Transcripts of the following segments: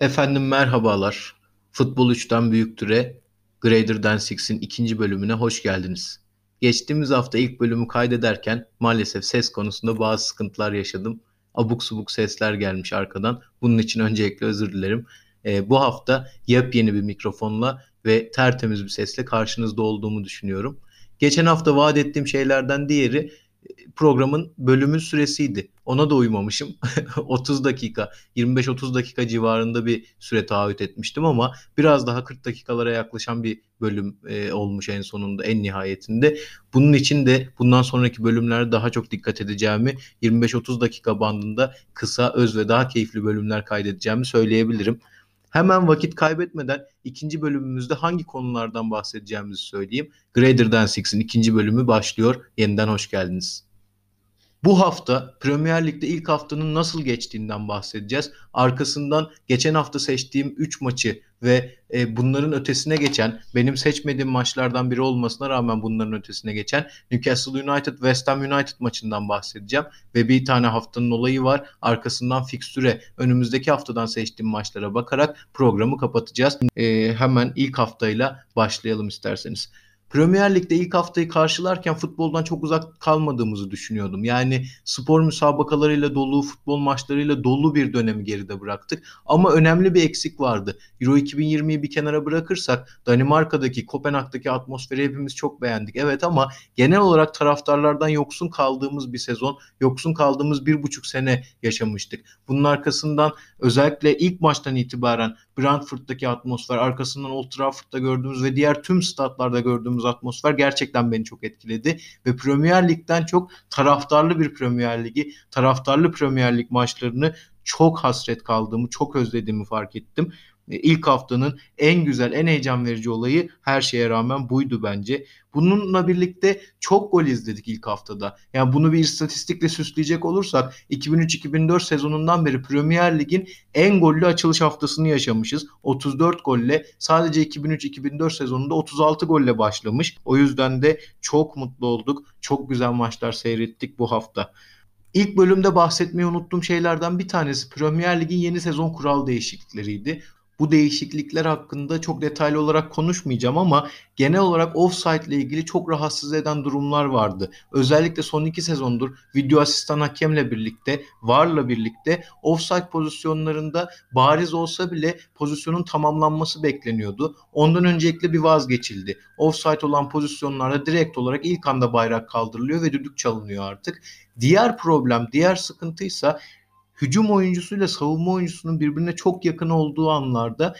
Efendim merhabalar. Futbol 3'ten büyüktüre Greater Than Six'in ikinci bölümüne hoş geldiniz. Geçtiğimiz hafta ilk bölümü kaydederken maalesef ses konusunda bazı sıkıntılar yaşadım. Abuk subuk sesler gelmiş arkadan. Bunun için öncelikle özür dilerim. Ee, bu hafta yepyeni bir mikrofonla ve tertemiz bir sesle karşınızda olduğumu düşünüyorum. Geçen hafta vaat ettiğim şeylerden diğeri programın bölümün süresiydi. Ona da uymamışım. 30 dakika, 25-30 dakika civarında bir süre taahhüt etmiştim ama biraz daha 40 dakikalara yaklaşan bir bölüm e, olmuş en sonunda, en nihayetinde. Bunun için de bundan sonraki bölümlerde daha çok dikkat edeceğimi, 25-30 dakika bandında kısa, öz ve daha keyifli bölümler kaydedeceğimi söyleyebilirim. Hemen vakit kaybetmeden ikinci bölümümüzde hangi konulardan bahsedeceğimizi söyleyeyim. Greater Than Six'in ikinci bölümü başlıyor. Yeniden hoş geldiniz. Bu hafta Premier Lig'de ilk haftanın nasıl geçtiğinden bahsedeceğiz. Arkasından geçen hafta seçtiğim 3 maçı ve e, bunların ötesine geçen, benim seçmediğim maçlardan biri olmasına rağmen bunların ötesine geçen Newcastle United West Ham United maçından bahsedeceğim. Ve bir tane haftanın olayı var. Arkasından fikstüre önümüzdeki haftadan seçtiğim maçlara bakarak programı kapatacağız. E, hemen ilk haftayla başlayalım isterseniz. Premier Lig'de ilk haftayı karşılarken futboldan çok uzak kalmadığımızı düşünüyordum. Yani spor müsabakalarıyla dolu, futbol maçlarıyla dolu bir dönemi geride bıraktık. Ama önemli bir eksik vardı. Euro 2020'yi bir kenara bırakırsak Danimarka'daki, Kopenhag'daki atmosferi hepimiz çok beğendik. Evet ama genel olarak taraftarlardan yoksun kaldığımız bir sezon, yoksun kaldığımız bir buçuk sene yaşamıştık. Bunun arkasından özellikle ilk maçtan itibaren Brentford'daki atmosfer, arkasından Old Trafford'da gördüğümüz ve diğer tüm statlarda gördüğümüz atmosfer gerçekten beni çok etkiledi. Ve Premier Lig'den çok taraftarlı bir Premier Ligi, taraftarlı Premier Lig maçlarını çok hasret kaldığımı, çok özlediğimi fark ettim. E, ilk haftanın en güzel, en heyecan verici olayı her şeye rağmen buydu bence. Bununla birlikte çok gol izledik ilk haftada. Yani bunu bir istatistikle süsleyecek olursak 2003-2004 sezonundan beri Premier Lig'in en gollü açılış haftasını yaşamışız. 34 golle sadece 2003-2004 sezonunda 36 golle başlamış. O yüzden de çok mutlu olduk. Çok güzel maçlar seyrettik bu hafta. İlk bölümde bahsetmeyi unuttuğum şeylerden bir tanesi Premier Lig'in yeni sezon kural değişiklikleriydi. Bu değişiklikler hakkında çok detaylı olarak konuşmayacağım ama genel olarak offside ile ilgili çok rahatsız eden durumlar vardı. Özellikle son iki sezondur video asistan hakemle birlikte, VAR'la birlikte offside pozisyonlarında bariz olsa bile pozisyonun tamamlanması bekleniyordu. Ondan öncelikle bir vazgeçildi. Offside olan pozisyonlarda direkt olarak ilk anda bayrak kaldırılıyor ve düdük çalınıyor artık. Diğer problem, diğer sıkıntıysa hücum oyuncusuyla savunma oyuncusunun birbirine çok yakın olduğu anlarda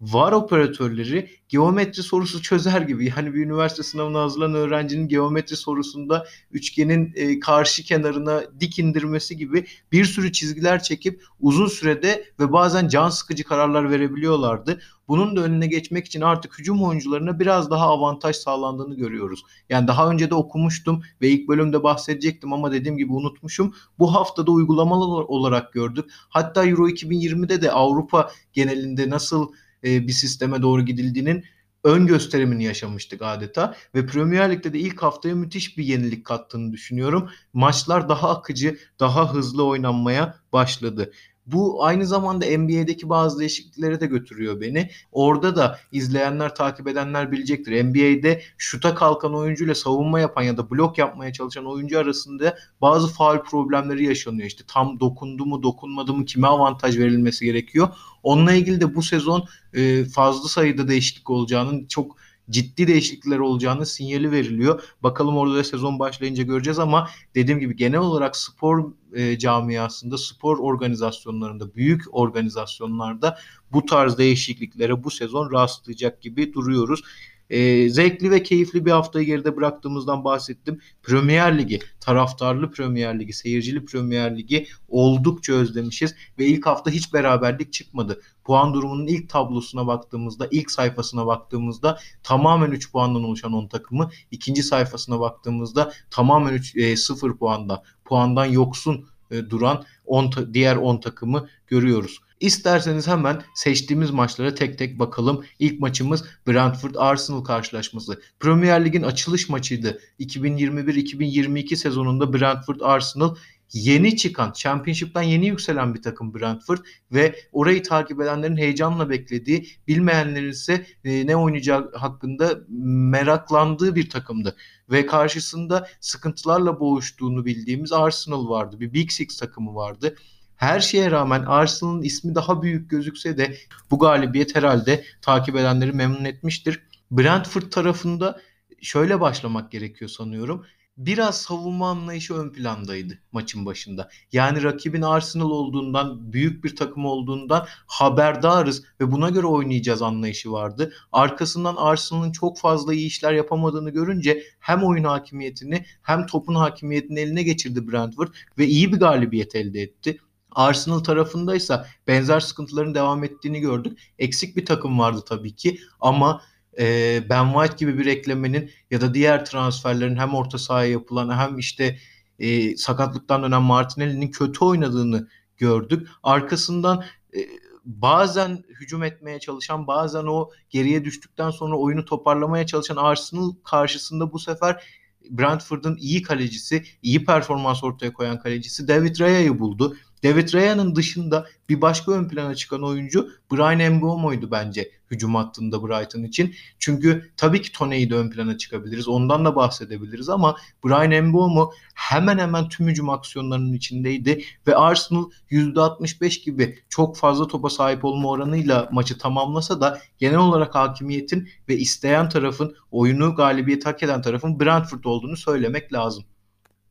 var operatörleri geometri sorusu çözer gibi. Yani bir üniversite sınavına hazırlanan öğrencinin geometri sorusunda üçgenin e, karşı kenarına dik indirmesi gibi bir sürü çizgiler çekip uzun sürede ve bazen can sıkıcı kararlar verebiliyorlardı. Bunun da önüne geçmek için artık hücum oyuncularına biraz daha avantaj sağlandığını görüyoruz. Yani daha önce de okumuştum ve ilk bölümde bahsedecektim ama dediğim gibi unutmuşum. Bu haftada uygulamalı olarak gördük. Hatta Euro 2020'de de Avrupa genelinde nasıl e, bir sisteme doğru gidildiğinin ön gösterimini yaşamıştık adeta ve Premier Lig'de de ilk haftaya müthiş bir yenilik kattığını düşünüyorum. Maçlar daha akıcı, daha hızlı oynanmaya başladı. Bu aynı zamanda NBA'deki bazı değişikliklere de götürüyor beni. Orada da izleyenler, takip edenler bilecektir. NBA'de şuta kalkan oyuncu ile savunma yapan ya da blok yapmaya çalışan oyuncu arasında bazı faul problemleri yaşanıyor. İşte tam dokundu mu, dokunmadı mı, kime avantaj verilmesi gerekiyor. Onunla ilgili de bu sezon e, fazla sayıda değişiklik olacağının çok ciddi değişiklikler olacağını sinyali veriliyor. Bakalım orada da sezon başlayınca göreceğiz ama dediğim gibi genel olarak spor e, camiasında, spor organizasyonlarında, büyük organizasyonlarda bu tarz değişikliklere bu sezon rastlayacak gibi duruyoruz. E, zevkli ve keyifli bir haftayı geride bıraktığımızdan bahsettim. Premier Ligi, taraftarlı Premier Ligi, seyircili Premier Ligi oldukça özlemişiz ve ilk hafta hiç beraberlik çıkmadı. Puan durumunun ilk tablosuna baktığımızda, ilk sayfasına baktığımızda tamamen 3 puandan oluşan 10 takımı, ikinci sayfasına baktığımızda tamamen 3 e, 0 puanda, puandan yoksun e, duran 10 diğer 10 takımı görüyoruz. İsterseniz hemen seçtiğimiz maçlara tek tek bakalım. İlk maçımız Brentford Arsenal karşılaşması. Premier Lig'in açılış maçıydı. 2021-2022 sezonunda Brentford Arsenal yeni çıkan, Championship'ten yeni yükselen bir takım Brentford ve orayı takip edenlerin heyecanla beklediği, bilmeyenlerin ise e, ne oynayacağı hakkında meraklandığı bir takımdı. Ve karşısında sıkıntılarla boğuştuğunu bildiğimiz Arsenal vardı. Bir Big Six takımı vardı. Her şeye rağmen Arsenal'ın ismi daha büyük gözükse de bu galibiyet herhalde takip edenleri memnun etmiştir. Brentford tarafında şöyle başlamak gerekiyor sanıyorum biraz savunma anlayışı ön plandaydı maçın başında. Yani rakibin Arsenal olduğundan, büyük bir takım olduğundan haberdarız ve buna göre oynayacağız anlayışı vardı. Arkasından Arsenal'ın çok fazla iyi işler yapamadığını görünce hem oyun hakimiyetini hem topun hakimiyetini eline geçirdi Brentford ve iyi bir galibiyet elde etti. Arsenal tarafındaysa benzer sıkıntıların devam ettiğini gördük. Eksik bir takım vardı tabii ki ama e, Ben White gibi bir eklemenin ya da diğer transferlerin hem orta sahaya yapılan hem işte e, sakatlıktan dönen Martinelli'nin kötü oynadığını gördük. Arkasından e, bazen hücum etmeye çalışan, bazen o geriye düştükten sonra oyunu toparlamaya çalışan Arsenal karşısında bu sefer Brentford'un iyi kalecisi, iyi performans ortaya koyan kalecisi David Raya'yı buldu. David Raya'nın dışında bir başka ön plana çıkan oyuncu Brian Mbeumo'ydu bence hücum hattında Brighton için. Çünkü tabii ki Toney'i de ön plana çıkabiliriz. Ondan da bahsedebiliriz ama Brian Mbeumo hemen hemen tüm hücum aksiyonlarının içindeydi ve Arsenal %65 gibi çok fazla topa sahip olma oranıyla maçı tamamlasa da genel olarak hakimiyetin ve isteyen tarafın oyunu galibiyet hak eden tarafın Brentford olduğunu söylemek lazım.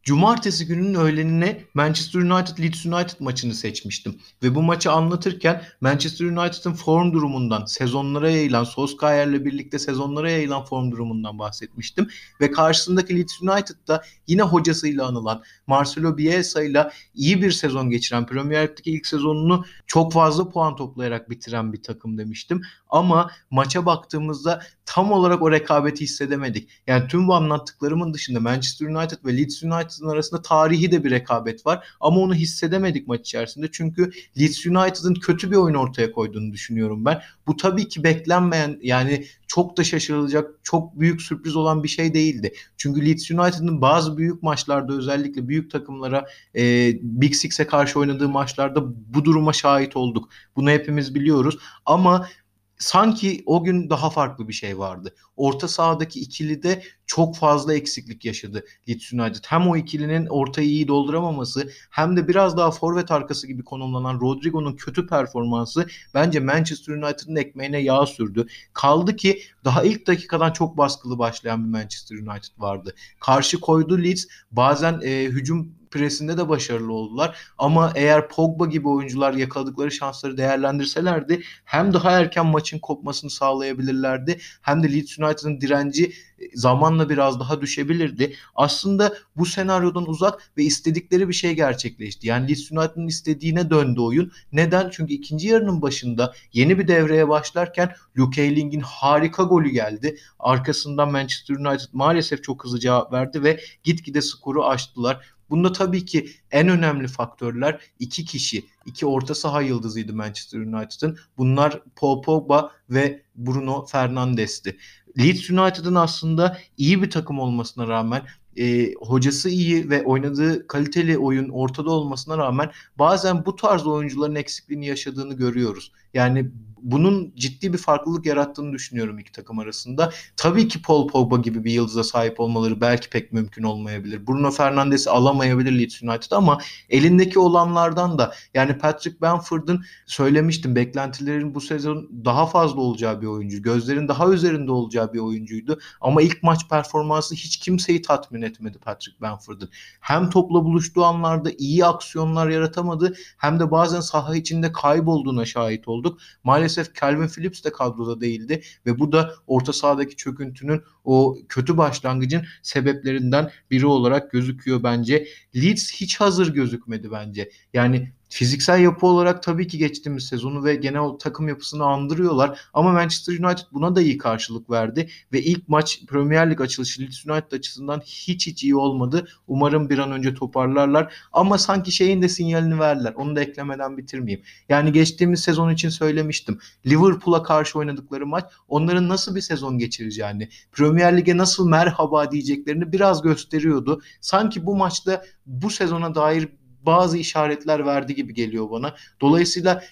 Cumartesi gününün öğlenine Manchester United Leeds United maçını seçmiştim. Ve bu maçı anlatırken Manchester United'ın form durumundan, sezonlara yayılan, Solskjaer'le birlikte sezonlara yayılan form durumundan bahsetmiştim. Ve karşısındaki Leeds United'da yine hocasıyla anılan Marcelo Bielsa ile iyi bir sezon geçiren, Premier Lig'deki ilk sezonunu çok fazla puan toplayarak bitiren bir takım demiştim. Ama maça baktığımızda tam olarak o rekabeti hissedemedik. Yani tüm bu anlattıklarımın dışında Manchester United ve Leeds United'ın arasında tarihi de bir rekabet var. Ama onu hissedemedik maç içerisinde. Çünkü Leeds United'ın kötü bir oyun ortaya koyduğunu düşünüyorum ben. Bu tabii ki beklenmeyen yani çok da şaşırılacak, çok büyük sürpriz olan bir şey değildi. Çünkü Leeds United'ın bazı büyük maçlarda özellikle büyük takımlara e, Big Six'e karşı oynadığı maçlarda bu duruma şahit olduk. Bunu hepimiz biliyoruz. Ama sanki o gün daha farklı bir şey vardı. Orta sahadaki ikili de çok fazla eksiklik yaşadı Leeds United. Hem o ikilinin ortayı iyi dolduramaması hem de biraz daha forvet arkası gibi konumlanan Rodrigo'nun kötü performansı bence Manchester United'ın ekmeğine yağ sürdü. Kaldı ki daha ilk dakikadan çok baskılı başlayan bir Manchester United vardı. Karşı koydu Leeds bazen e, hücum presinde de başarılı oldular. Ama eğer Pogba gibi oyuncular yakaladıkları şansları değerlendirselerdi hem daha erken maçın kopmasını sağlayabilirlerdi hem de Leeds United'ın direnci zamanla biraz daha düşebilirdi. Aslında bu senaryodan uzak ve istedikleri bir şey gerçekleşti. Yani Leeds United'ın istediğine döndü oyun. Neden? Çünkü ikinci yarının başında yeni bir devreye başlarken Luke Ayling'in harika golü geldi. Arkasından Manchester United maalesef çok hızlı cevap verdi ve gitgide skoru aştılar. Bunda tabii ki en önemli faktörler iki kişi, iki orta saha yıldızıydı Manchester United'ın. Bunlar Paul Pogba ve Bruno Fernandes'ti. Leeds United'ın aslında iyi bir takım olmasına rağmen e, hocası iyi ve oynadığı kaliteli oyun ortada olmasına rağmen bazen bu tarz oyuncuların eksikliğini yaşadığını görüyoruz. Yani bunun ciddi bir farklılık yarattığını düşünüyorum iki takım arasında. Tabii ki Paul Pogba gibi bir yıldıza sahip olmaları belki pek mümkün olmayabilir. Bruno Fernandes'i alamayabilir Leeds United ama elindeki olanlardan da yani Patrick Bamford'un söylemiştim beklentilerin bu sezon daha fazla olacağı bir oyuncu. Gözlerin daha üzerinde olacağı bir oyuncuydu. Ama ilk maç performansı hiç kimseyi tatmin etmedi Patrick Bamford'un. Hem topla buluştuğu anlarda iyi aksiyonlar yaratamadı hem de bazen saha içinde kaybolduğuna şahit olduk. Maalesef maalesef Calvin Phillips de kadroda değildi ve bu da orta sahadaki çöküntünün o kötü başlangıcın sebeplerinden biri olarak gözüküyor bence. Leeds hiç hazır gözükmedi bence. Yani fiziksel yapı olarak tabii ki geçtiğimiz sezonu ve genel takım yapısını andırıyorlar. Ama Manchester United buna da iyi karşılık verdi. Ve ilk maç Premier Lig açılışı Leeds United açısından hiç hiç iyi olmadı. Umarım bir an önce toparlarlar. Ama sanki şeyin de sinyalini verdiler. Onu da eklemeden bitirmeyeyim. Yani geçtiğimiz sezon için söylemiştim. Liverpool'a karşı oynadıkları maç onların nasıl bir sezon geçireceğini, Premier Lig'e nasıl merhaba diyeceklerini biraz gösteriyordu. Sanki bu maçta bu sezona dair bazı işaretler verdi gibi geliyor bana. Dolayısıyla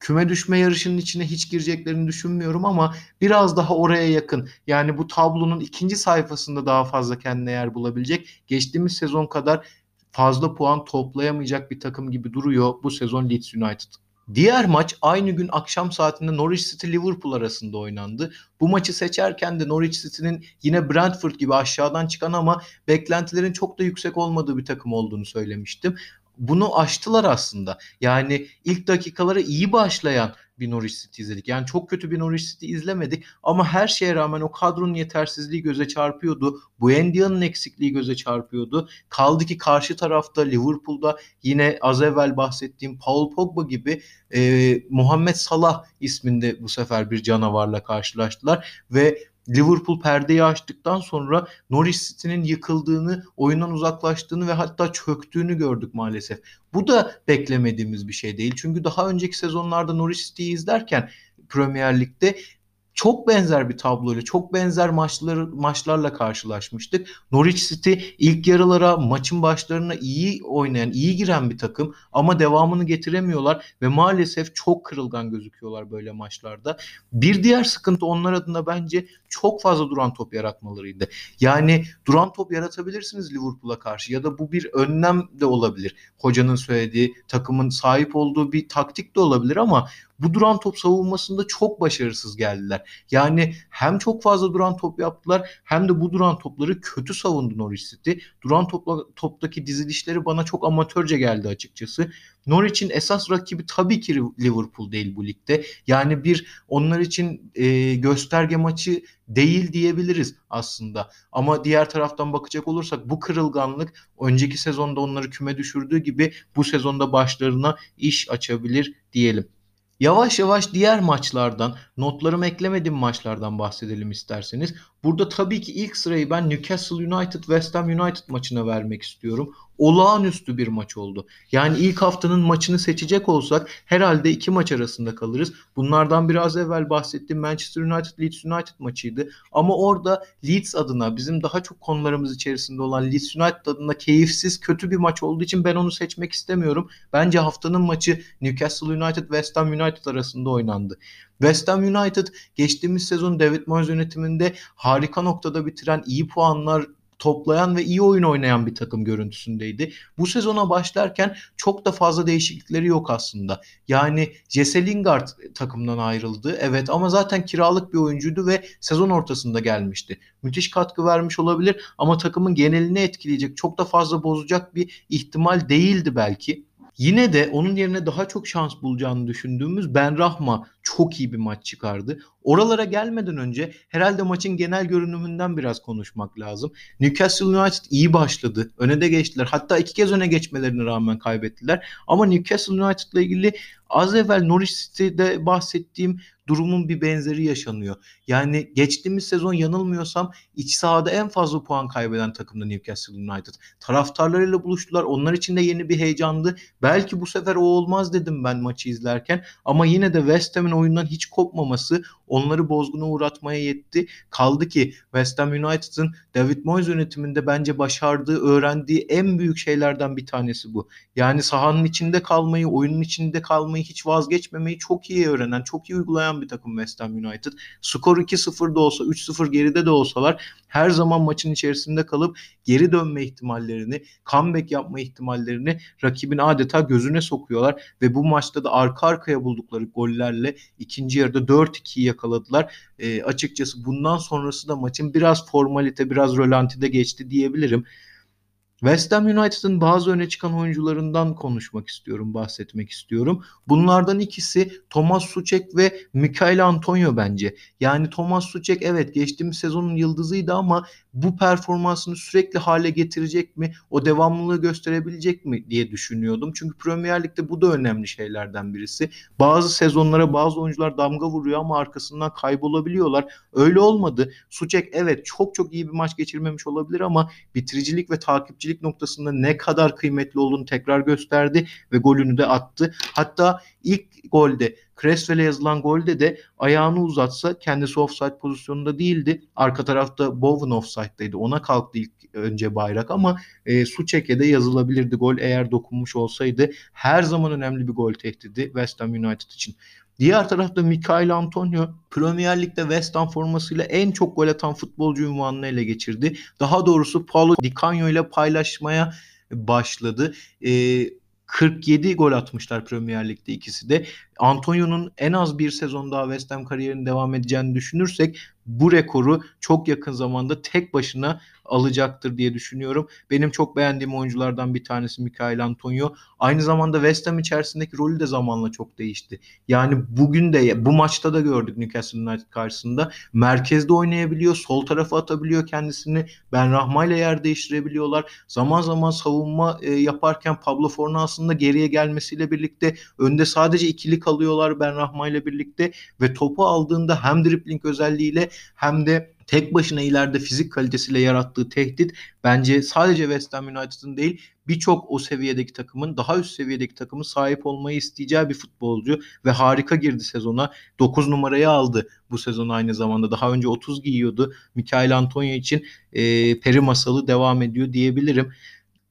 küme düşme yarışının içine hiç gireceklerini düşünmüyorum ama biraz daha oraya yakın. Yani bu tablonun ikinci sayfasında daha fazla kendine yer bulabilecek. Geçtiğimiz sezon kadar fazla puan toplayamayacak bir takım gibi duruyor bu sezon Leeds United. Diğer maç aynı gün akşam saatinde Norwich City Liverpool arasında oynandı. Bu maçı seçerken de Norwich City'nin yine Brentford gibi aşağıdan çıkan ama beklentilerin çok da yüksek olmadığı bir takım olduğunu söylemiştim bunu aştılar aslında. Yani ilk dakikalara iyi başlayan bir Norwich City izledik. Yani çok kötü bir Norwich City izlemedik ama her şeye rağmen o kadronun yetersizliği göze çarpıyordu. Bu Buendia'nın eksikliği göze çarpıyordu. Kaldı ki karşı tarafta Liverpool'da yine az evvel bahsettiğim Paul Pogba gibi e, Muhammed Salah isminde bu sefer bir canavarla karşılaştılar ve Liverpool perdeyi açtıktan sonra Norwich City'nin yıkıldığını, oyundan uzaklaştığını ve hatta çöktüğünü gördük maalesef. Bu da beklemediğimiz bir şey değil. Çünkü daha önceki sezonlarda Norwich City'yi izlerken Premier Lig'de çok benzer bir tabloyla, çok benzer maçlar, maçlarla karşılaşmıştık. Norwich City ilk yarılara, maçın başlarına iyi oynayan, iyi giren bir takım ama devamını getiremiyorlar ve maalesef çok kırılgan gözüküyorlar böyle maçlarda. Bir diğer sıkıntı onlar adına bence çok fazla duran top yaratmalarıydı. Yani duran top yaratabilirsiniz Liverpool'a karşı ya da bu bir önlem de olabilir. Hocanın söylediği, takımın sahip olduğu bir taktik de olabilir ama bu duran top savunmasında çok başarısız geldiler. Yani hem çok fazla duran top yaptılar hem de bu duran topları kötü savundu Norwich City. Duran topla, toptaki dizilişleri bana çok amatörce geldi açıkçası. Norwich'in esas rakibi tabii ki Liverpool değil bu ligde. Yani bir onlar için e, gösterge maçı değil diyebiliriz aslında. Ama diğer taraftan bakacak olursak bu kırılganlık önceki sezonda onları küme düşürdüğü gibi bu sezonda başlarına iş açabilir diyelim. Yavaş yavaş diğer maçlardan, notlarımı eklemediğim maçlardan bahsedelim isterseniz. Burada tabii ki ilk sırayı ben Newcastle United West Ham United maçına vermek istiyorum olağanüstü bir maç oldu. Yani ilk haftanın maçını seçecek olsak herhalde iki maç arasında kalırız. Bunlardan biraz evvel bahsettiğim Manchester United Leeds United maçıydı. Ama orada Leeds adına bizim daha çok konularımız içerisinde olan Leeds United adına keyifsiz kötü bir maç olduğu için ben onu seçmek istemiyorum. Bence haftanın maçı Newcastle United West Ham United arasında oynandı. West Ham United geçtiğimiz sezon David Moyes yönetiminde harika noktada bitiren iyi puanlar toplayan ve iyi oyun oynayan bir takım görüntüsündeydi. Bu sezona başlarken çok da fazla değişiklikleri yok aslında. Yani Jesse Lingard takımdan ayrıldı. Evet ama zaten kiralık bir oyuncuydu ve sezon ortasında gelmişti. Müthiş katkı vermiş olabilir ama takımın genelini etkileyecek, çok da fazla bozacak bir ihtimal değildi belki. Yine de onun yerine daha çok şans bulacağını düşündüğümüz Ben Rahma çok iyi bir maç çıkardı. Oralara gelmeden önce herhalde maçın genel görünümünden biraz konuşmak lazım. Newcastle United iyi başladı. Öne de geçtiler. Hatta iki kez öne geçmelerine rağmen kaybettiler. Ama Newcastle United ile ilgili az evvel Norwich City'de bahsettiğim durumun bir benzeri yaşanıyor. Yani geçtiğimiz sezon yanılmıyorsam iç sahada en fazla puan kaybeden takım da Newcastle United. Taraftarlarıyla buluştular. Onlar için de yeni bir heyecandı. Belki bu sefer o olmaz dedim ben maçı izlerken. Ama yine de West Ham'in oyundan hiç kopmaması onları bozguna uğratmaya yetti. Kaldı ki West Ham United'ın David Moyes yönetiminde bence başardığı, öğrendiği en büyük şeylerden bir tanesi bu. Yani sahanın içinde kalmayı, oyunun içinde kalmayı hiç vazgeçmemeyi çok iyi öğrenen, çok iyi uygulayan bir takım West Ham United. Skor 2-0 da olsa, 3-0 geride de olsalar her zaman maçın içerisinde kalıp geri dönme ihtimallerini, comeback yapma ihtimallerini rakibin adeta gözüne sokuyorlar ve bu maçta da arka arkaya buldukları gollerle ikinci yarıda 4-2'yi yakaladılar. E, açıkçası bundan sonrası da maçın biraz formalite, biraz rölantide geçti diyebilirim. West Ham United'ın bazı öne çıkan oyuncularından konuşmak istiyorum, bahsetmek istiyorum. Bunlardan ikisi Thomas Suchek ve Mikael Antonio bence. Yani Thomas Suchek evet geçtiğimiz sezonun yıldızıydı ama bu performansını sürekli hale getirecek mi? O devamlılığı gösterebilecek mi diye düşünüyordum. Çünkü Premier Lig'de bu da önemli şeylerden birisi. Bazı sezonlara bazı oyuncular damga vuruyor ama arkasından kaybolabiliyorlar. Öyle olmadı. Suchek evet çok çok iyi bir maç geçirmemiş olabilir ama bitiricilik ve takipçilik noktasında ne kadar kıymetli olduğunu tekrar gösterdi ve golünü de attı. Hatta ilk golde Creswell'e yazılan golde de ayağını uzatsa kendisi offside pozisyonunda değildi. Arka tarafta Bowen offside'daydı. Ona kalktı ilk önce bayrak ama e, Suçek'e yazılabilirdi gol eğer dokunmuş olsaydı. Her zaman önemli bir gol tehdidi West Ham United için. Diğer tarafta Mikael Antonio Premier Lig'de West Ham formasıyla en çok gol atan futbolcu unvanını ele geçirdi. Daha doğrusu Paulo Di Canio ile paylaşmaya başladı. Ee, 47 gol atmışlar Premier Lig'de ikisi de. Antonio'nun en az bir sezon daha West Ham kariyerinin devam edeceğini düşünürsek bu rekoru çok yakın zamanda tek başına alacaktır diye düşünüyorum. Benim çok beğendiğim oyunculardan bir tanesi Mikael Antonio. Aynı zamanda West Ham içerisindeki rolü de zamanla çok değişti. Yani bugün de bu maçta da gördük Newcastle United karşısında. Merkezde oynayabiliyor, sol tarafa atabiliyor kendisini. Ben Rahma ile yer değiştirebiliyorlar. Zaman zaman savunma e, yaparken Pablo Fornas'ın da geriye gelmesiyle birlikte önde sadece ikili kalıyorlar Ben Rahma ile birlikte ve topu aldığında hem dribbling özelliğiyle hem de tek başına ileride fizik kalitesiyle yarattığı tehdit bence sadece West Ham United'ın değil birçok o seviyedeki takımın daha üst seviyedeki takımın sahip olmayı isteyeceği bir futbolcu ve harika girdi sezona. 9 numarayı aldı bu sezon aynı zamanda. Daha önce 30 giyiyordu. Mikael Antonio için e, peri masalı devam ediyor diyebilirim.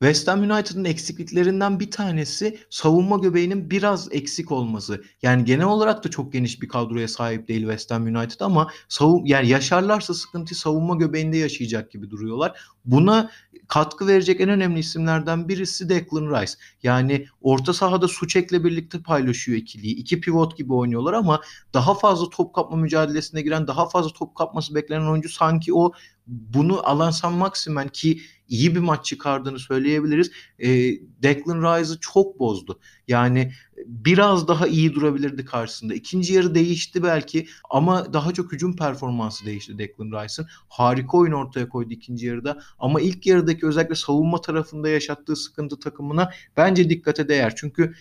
West Ham United'ın eksikliklerinden bir tanesi savunma göbeğinin biraz eksik olması. Yani genel olarak da çok geniş bir kadroya sahip değil West Ham United ama savun yani yaşarlarsa sıkıntı savunma göbeğinde yaşayacak gibi duruyorlar. Buna katkı verecek en önemli isimlerden birisi Declan Rice. Yani orta sahada Suçek'le birlikte paylaşıyor ikiliyi. İki pivot gibi oynuyorlar ama daha fazla top kapma mücadelesine giren, daha fazla top kapması beklenen oyuncu sanki o bunu Alan San Maximen ki iyi bir maç çıkardığını söyleyebiliriz. E, Declan Rice'ı çok bozdu. Yani biraz daha iyi durabilirdi karşısında. İkinci yarı değişti belki ama daha çok hücum performansı değişti Declan Rice'ın. Harika oyun ortaya koydu ikinci yarıda ama ilk yarıdaki özellikle savunma tarafında yaşattığı sıkıntı takımına bence dikkate değer. Çünkü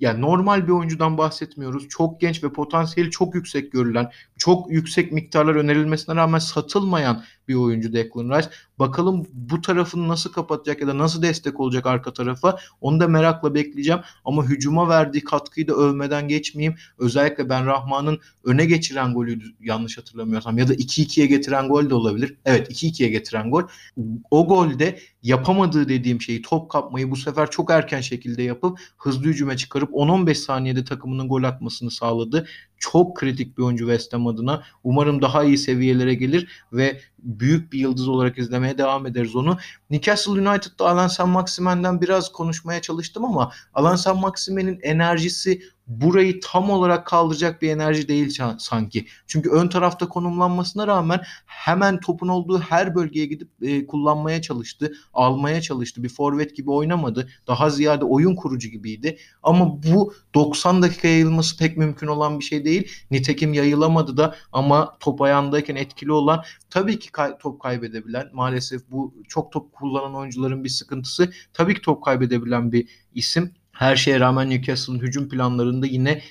yani normal bir oyuncudan bahsetmiyoruz. Çok genç ve potansiyeli çok yüksek görülen, çok yüksek miktarlar önerilmesine rağmen satılmayan bir oyuncu Declan Rice. Bakalım bu tarafını nasıl kapatacak ya da nasıl destek olacak arka tarafa onu da merakla bekleyeceğim. Ama hücuma verdiği katkıyı da övmeden geçmeyeyim. Özellikle Ben Rahman'ın öne geçiren golü yanlış hatırlamıyorsam ya da 2-2'ye getiren gol de olabilir. Evet 2-2'ye getiren gol. O golde yapamadığı dediğim şeyi top kapmayı bu sefer çok erken şekilde yapıp hızlı hücuma çıkarıp 10-15 saniyede takımının gol atmasını sağladı çok kritik bir oyuncu West Ham adına. Umarım daha iyi seviyelere gelir ve büyük bir yıldız olarak izlemeye devam ederiz onu. Newcastle United'da Alan San Maximen'den biraz konuşmaya çalıştım ama Alan San Maximen'in enerjisi burayı tam olarak kaldıracak bir enerji değil sanki. Çünkü ön tarafta konumlanmasına rağmen hemen topun olduğu her bölgeye gidip e, kullanmaya çalıştı, almaya çalıştı. Bir forvet gibi oynamadı. Daha ziyade oyun kurucu gibiydi. Ama bu 90 dakika yayılması pek mümkün olan bir şey değil. Nitekim yayılamadı da ama top ayağındayken etkili olan tabii ki kay- top kaybedebilen maalesef bu çok top kullanan oyuncuların bir sıkıntısı. Tabii ki top kaybedebilen bir isim her şeye rağmen Newcastle'ın hücum planlarında yine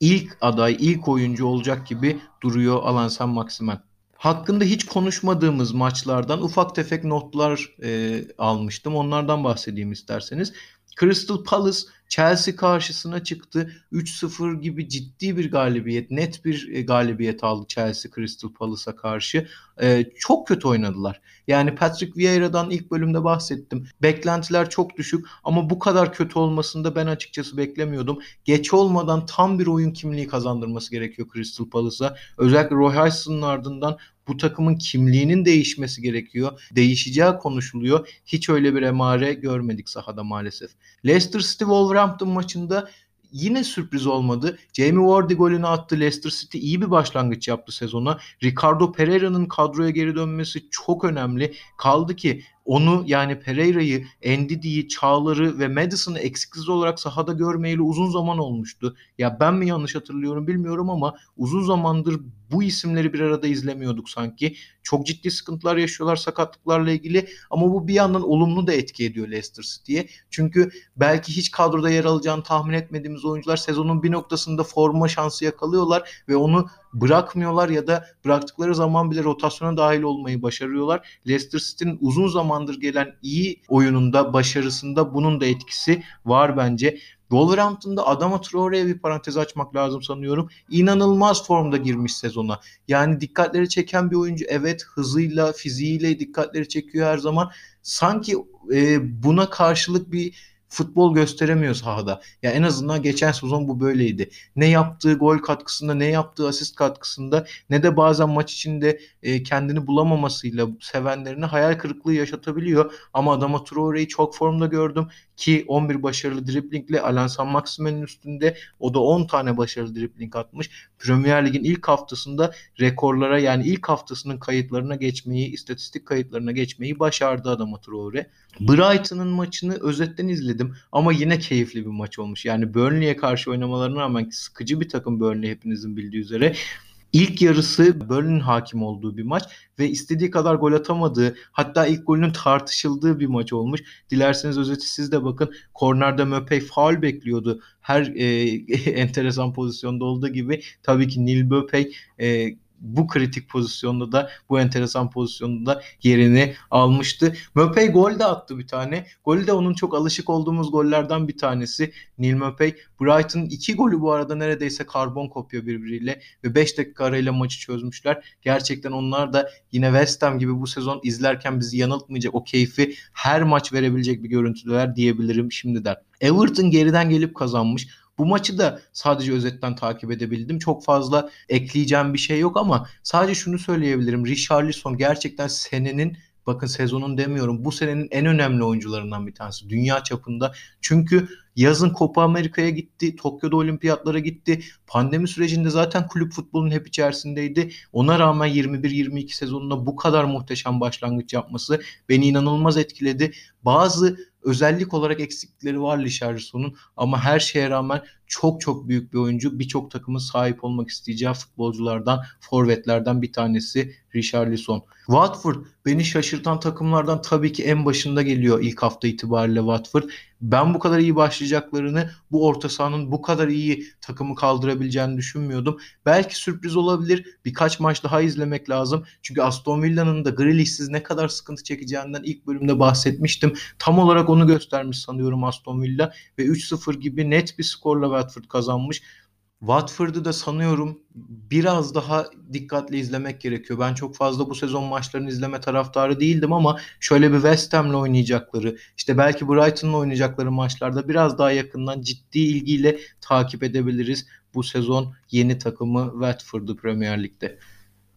ilk aday, ilk oyuncu olacak gibi duruyor Alan San Maximen. Hakkında hiç konuşmadığımız maçlardan ufak tefek notlar e, almıştım. Onlardan bahsedeyim isterseniz. Crystal Palace Chelsea karşısına çıktı. 3-0 gibi ciddi bir galibiyet, net bir e, galibiyet aldı Chelsea Crystal Palace'a karşı. Ee, çok kötü oynadılar. Yani Patrick Vieira'dan ilk bölümde bahsettim. Beklentiler çok düşük ama bu kadar kötü olmasını da ben açıkçası beklemiyordum. Geç olmadan tam bir oyun kimliği kazandırması gerekiyor Crystal Palace'a. Özellikle Roy Hodgson'ın ardından bu takımın kimliğinin değişmesi gerekiyor. Değişeceği konuşuluyor. Hiç öyle bir emare görmedik sahada maalesef. Leicester City Wolverhampton maçında yine sürpriz olmadı. Jamie Vardy golünü attı. Leicester City iyi bir başlangıç yaptı sezona. Ricardo Pereira'nın kadroya geri dönmesi çok önemli. Kaldı ki onu yani Pereira'yı, Endidi'yi, Çağlar'ı ve Madison'ı eksiksiz olarak sahada görmeyeli uzun zaman olmuştu. Ya ben mi yanlış hatırlıyorum bilmiyorum ama uzun zamandır bu isimleri bir arada izlemiyorduk sanki. Çok ciddi sıkıntılar yaşıyorlar sakatlıklarla ilgili ama bu bir yandan olumlu da etki ediyor Leicester City'ye. Çünkü belki hiç kadroda yer alacağını tahmin etmediğimiz oyuncular sezonun bir noktasında forma şansı yakalıyorlar ve onu bırakmıyorlar ya da bıraktıkları zaman bile rotasyona dahil olmayı başarıyorlar. Leicester City'nin uzun zamandır gelen iyi oyununda, başarısında bunun da etkisi var bence. Wolverhampton'da Adama Traore'ye bir parantez açmak lazım sanıyorum. İnanılmaz formda girmiş sezona. Yani dikkatleri çeken bir oyuncu. Evet hızıyla, fiziğiyle dikkatleri çekiyor her zaman. Sanki e, buna karşılık bir futbol gösteremiyor sahada. Ya en azından geçen sezon bu böyleydi. Ne yaptığı gol katkısında, ne yaptığı asist katkısında, ne de bazen maç içinde e, kendini bulamamasıyla sevenlerine hayal kırıklığı yaşatabiliyor. Ama Adama Traore'yi çok formda gördüm ki 11 başarılı driblingle Alan San Maximen'in üstünde o da 10 tane başarılı dribling atmış. Premier Lig'in ilk haftasında rekorlara yani ilk haftasının kayıtlarına geçmeyi, istatistik kayıtlarına geçmeyi başardı Adama Traore. Brighton'ın maçını özetten izledim ama yine keyifli bir maç olmuş. Yani Burnley'e karşı oynamalarına rağmen sıkıcı bir takım Burnley hepinizin bildiği üzere. İlk yarısı Burnley'nin hakim olduğu bir maç ve istediği kadar gol atamadığı hatta ilk golünün tartışıldığı bir maç olmuş. Dilerseniz özeti siz de bakın. Kornerde Möpey faul bekliyordu. Her e, enteresan pozisyonda olduğu gibi tabii ki Neil Möpey e, bu kritik pozisyonda da bu enteresan pozisyonda da yerini almıştı. Möpey gol de attı bir tane. Golü de onun çok alışık olduğumuz gollerden bir tanesi. Neil Möpey. Brighton iki golü bu arada neredeyse karbon kopya birbiriyle ve 5 dakika arayla maçı çözmüşler. Gerçekten onlar da yine West Ham gibi bu sezon izlerken bizi yanıltmayacak o keyfi her maç verebilecek bir görüntüler diyebilirim şimdiden. Everton geriden gelip kazanmış. Bu maçı da sadece özetten takip edebildim. Çok fazla ekleyeceğim bir şey yok ama sadece şunu söyleyebilirim. Richarlison gerçekten senenin bakın sezonun demiyorum bu senenin en önemli oyuncularından bir tanesi dünya çapında. Çünkü yazın Copa Amerika'ya gitti, Tokyo'da olimpiyatlara gitti. Pandemi sürecinde zaten kulüp futbolunun hep içerisindeydi. Ona rağmen 21-22 sezonunda bu kadar muhteşem başlangıç yapması beni inanılmaz etkiledi. Bazı özellik olarak eksiklikleri var Lisharson'un ama her şeye rağmen çok çok büyük bir oyuncu. Birçok takımın sahip olmak isteyeceği futbolculardan, forvetlerden bir tanesi Richarlison. Watford beni şaşırtan takımlardan tabii ki en başında geliyor ilk hafta itibariyle Watford. Ben bu kadar iyi başlayacaklarını, bu orta sahanın bu kadar iyi takımı kaldırabileceğini düşünmüyordum. Belki sürpriz olabilir. Birkaç maç daha izlemek lazım. Çünkü Aston Villa'nın da Grealish'siz ne kadar sıkıntı çekeceğinden ilk bölümde bahsetmiştim. Tam olarak onu göstermiş sanıyorum Aston Villa ve 3-0 gibi net bir skorla Watford kazanmış. Watford'u da sanıyorum biraz daha dikkatli izlemek gerekiyor. Ben çok fazla bu sezon maçlarını izleme taraftarı değildim ama şöyle bir West Ham'le oynayacakları, işte belki Brighton'la oynayacakları maçlarda biraz daha yakından ciddi ilgiyle takip edebiliriz bu sezon yeni takımı Watford'u Premier Lig'de.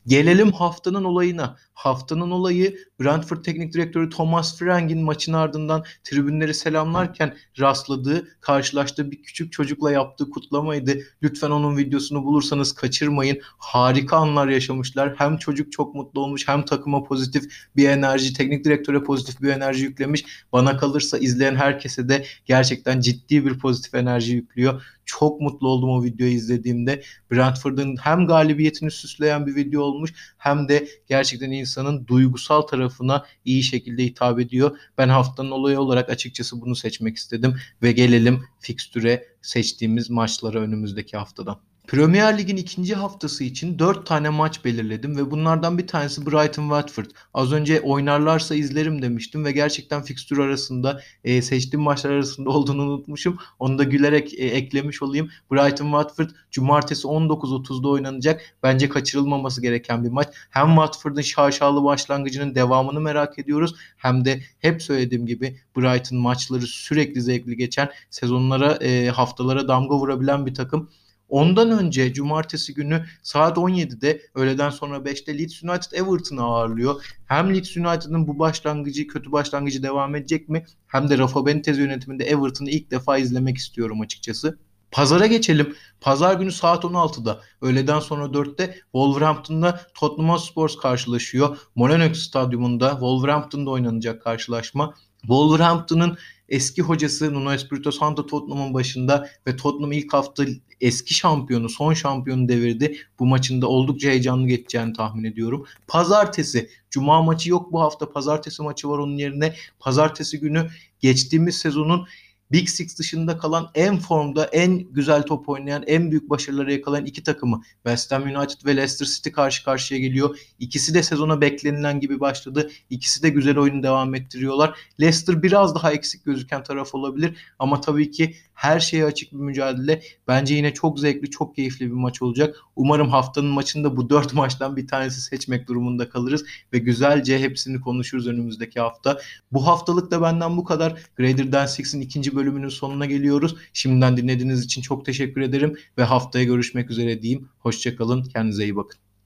Gelelim haftanın olayına. Haftanın olayı Brentford Teknik Direktörü Thomas Frank'in maçın ardından tribünleri selamlarken rastladığı, karşılaştığı bir küçük çocukla yaptığı kutlamaydı. Lütfen onun videosunu bulursanız kaçırmayın. Harika anlar yaşamışlar. Hem çocuk çok mutlu olmuş hem takıma pozitif bir enerji, teknik direktöre pozitif bir enerji yüklemiş. Bana kalırsa izleyen herkese de gerçekten ciddi bir pozitif enerji yüklüyor. Çok mutlu oldum o videoyu izlediğimde. Brentford'un hem galibiyetini süsleyen bir video olmuş hem de gerçekten insanın duygusal tarafına iyi şekilde hitap ediyor. Ben haftanın olayı olarak açıkçası bunu seçmek istedim ve gelelim fikstüre seçtiğimiz maçlara önümüzdeki haftadan. Premier Lig'in ikinci haftası için 4 tane maç belirledim ve bunlardan bir tanesi Brighton Watford. Az önce oynarlarsa izlerim demiştim ve gerçekten fikstür arasında e, seçtiğim maçlar arasında olduğunu unutmuşum. Onu da gülerek e, eklemiş olayım. Brighton Watford cumartesi 19.30'da oynanacak. Bence kaçırılmaması gereken bir maç. Hem Watford'un şaşalı başlangıcının devamını merak ediyoruz hem de hep söylediğim gibi Brighton maçları sürekli zevkli geçen sezonlara e, haftalara damga vurabilen bir takım. Ondan önce cumartesi günü saat 17'de öğleden sonra 5'te Leeds United Everton'ı ağırlıyor. Hem Leeds United'ın bu başlangıcı, kötü başlangıcı devam edecek mi? Hem de Rafa Benitez yönetiminde Everton'ı ilk defa izlemek istiyorum açıkçası. Pazara geçelim. Pazar günü saat 16'da öğleden sonra 4'te Wolverhampton'da Tottenham Hotspur karşılaşıyor. Molineux Stadyumunda Wolverhampton'da oynanacak karşılaşma. Wolverhampton'ın eski hocası Nuno Espirito Santo Tottenham'ın başında ve Tottenham ilk hafta eski şampiyonu, son şampiyonu devirdi. Bu maçın da oldukça heyecanlı geçeceğini tahmin ediyorum. Pazartesi, cuma maçı yok bu hafta. Pazartesi maçı var onun yerine. Pazartesi günü geçtiğimiz sezonun Big Six dışında kalan en formda, en güzel top oynayan, en büyük başarıları yakalayan iki takımı West Ham United ve Leicester City karşı karşıya geliyor. İkisi de sezona beklenilen gibi başladı. İkisi de güzel oyunu devam ettiriyorlar. Leicester biraz daha eksik gözüken taraf olabilir ama tabii ki her şeye açık bir mücadele. Bence yine çok zevkli, çok keyifli bir maç olacak. Umarım haftanın maçında bu dört maçtan bir tanesi seçmek durumunda kalırız ve güzelce hepsini konuşuruz önümüzdeki hafta. Bu haftalık da benden bu kadar. Greater Than Six'in ikinci bölümünün sonuna geliyoruz. Şimdiden dinlediğiniz için çok teşekkür ederim ve haftaya görüşmek üzere diyeyim. Hoşçakalın, kendinize iyi bakın.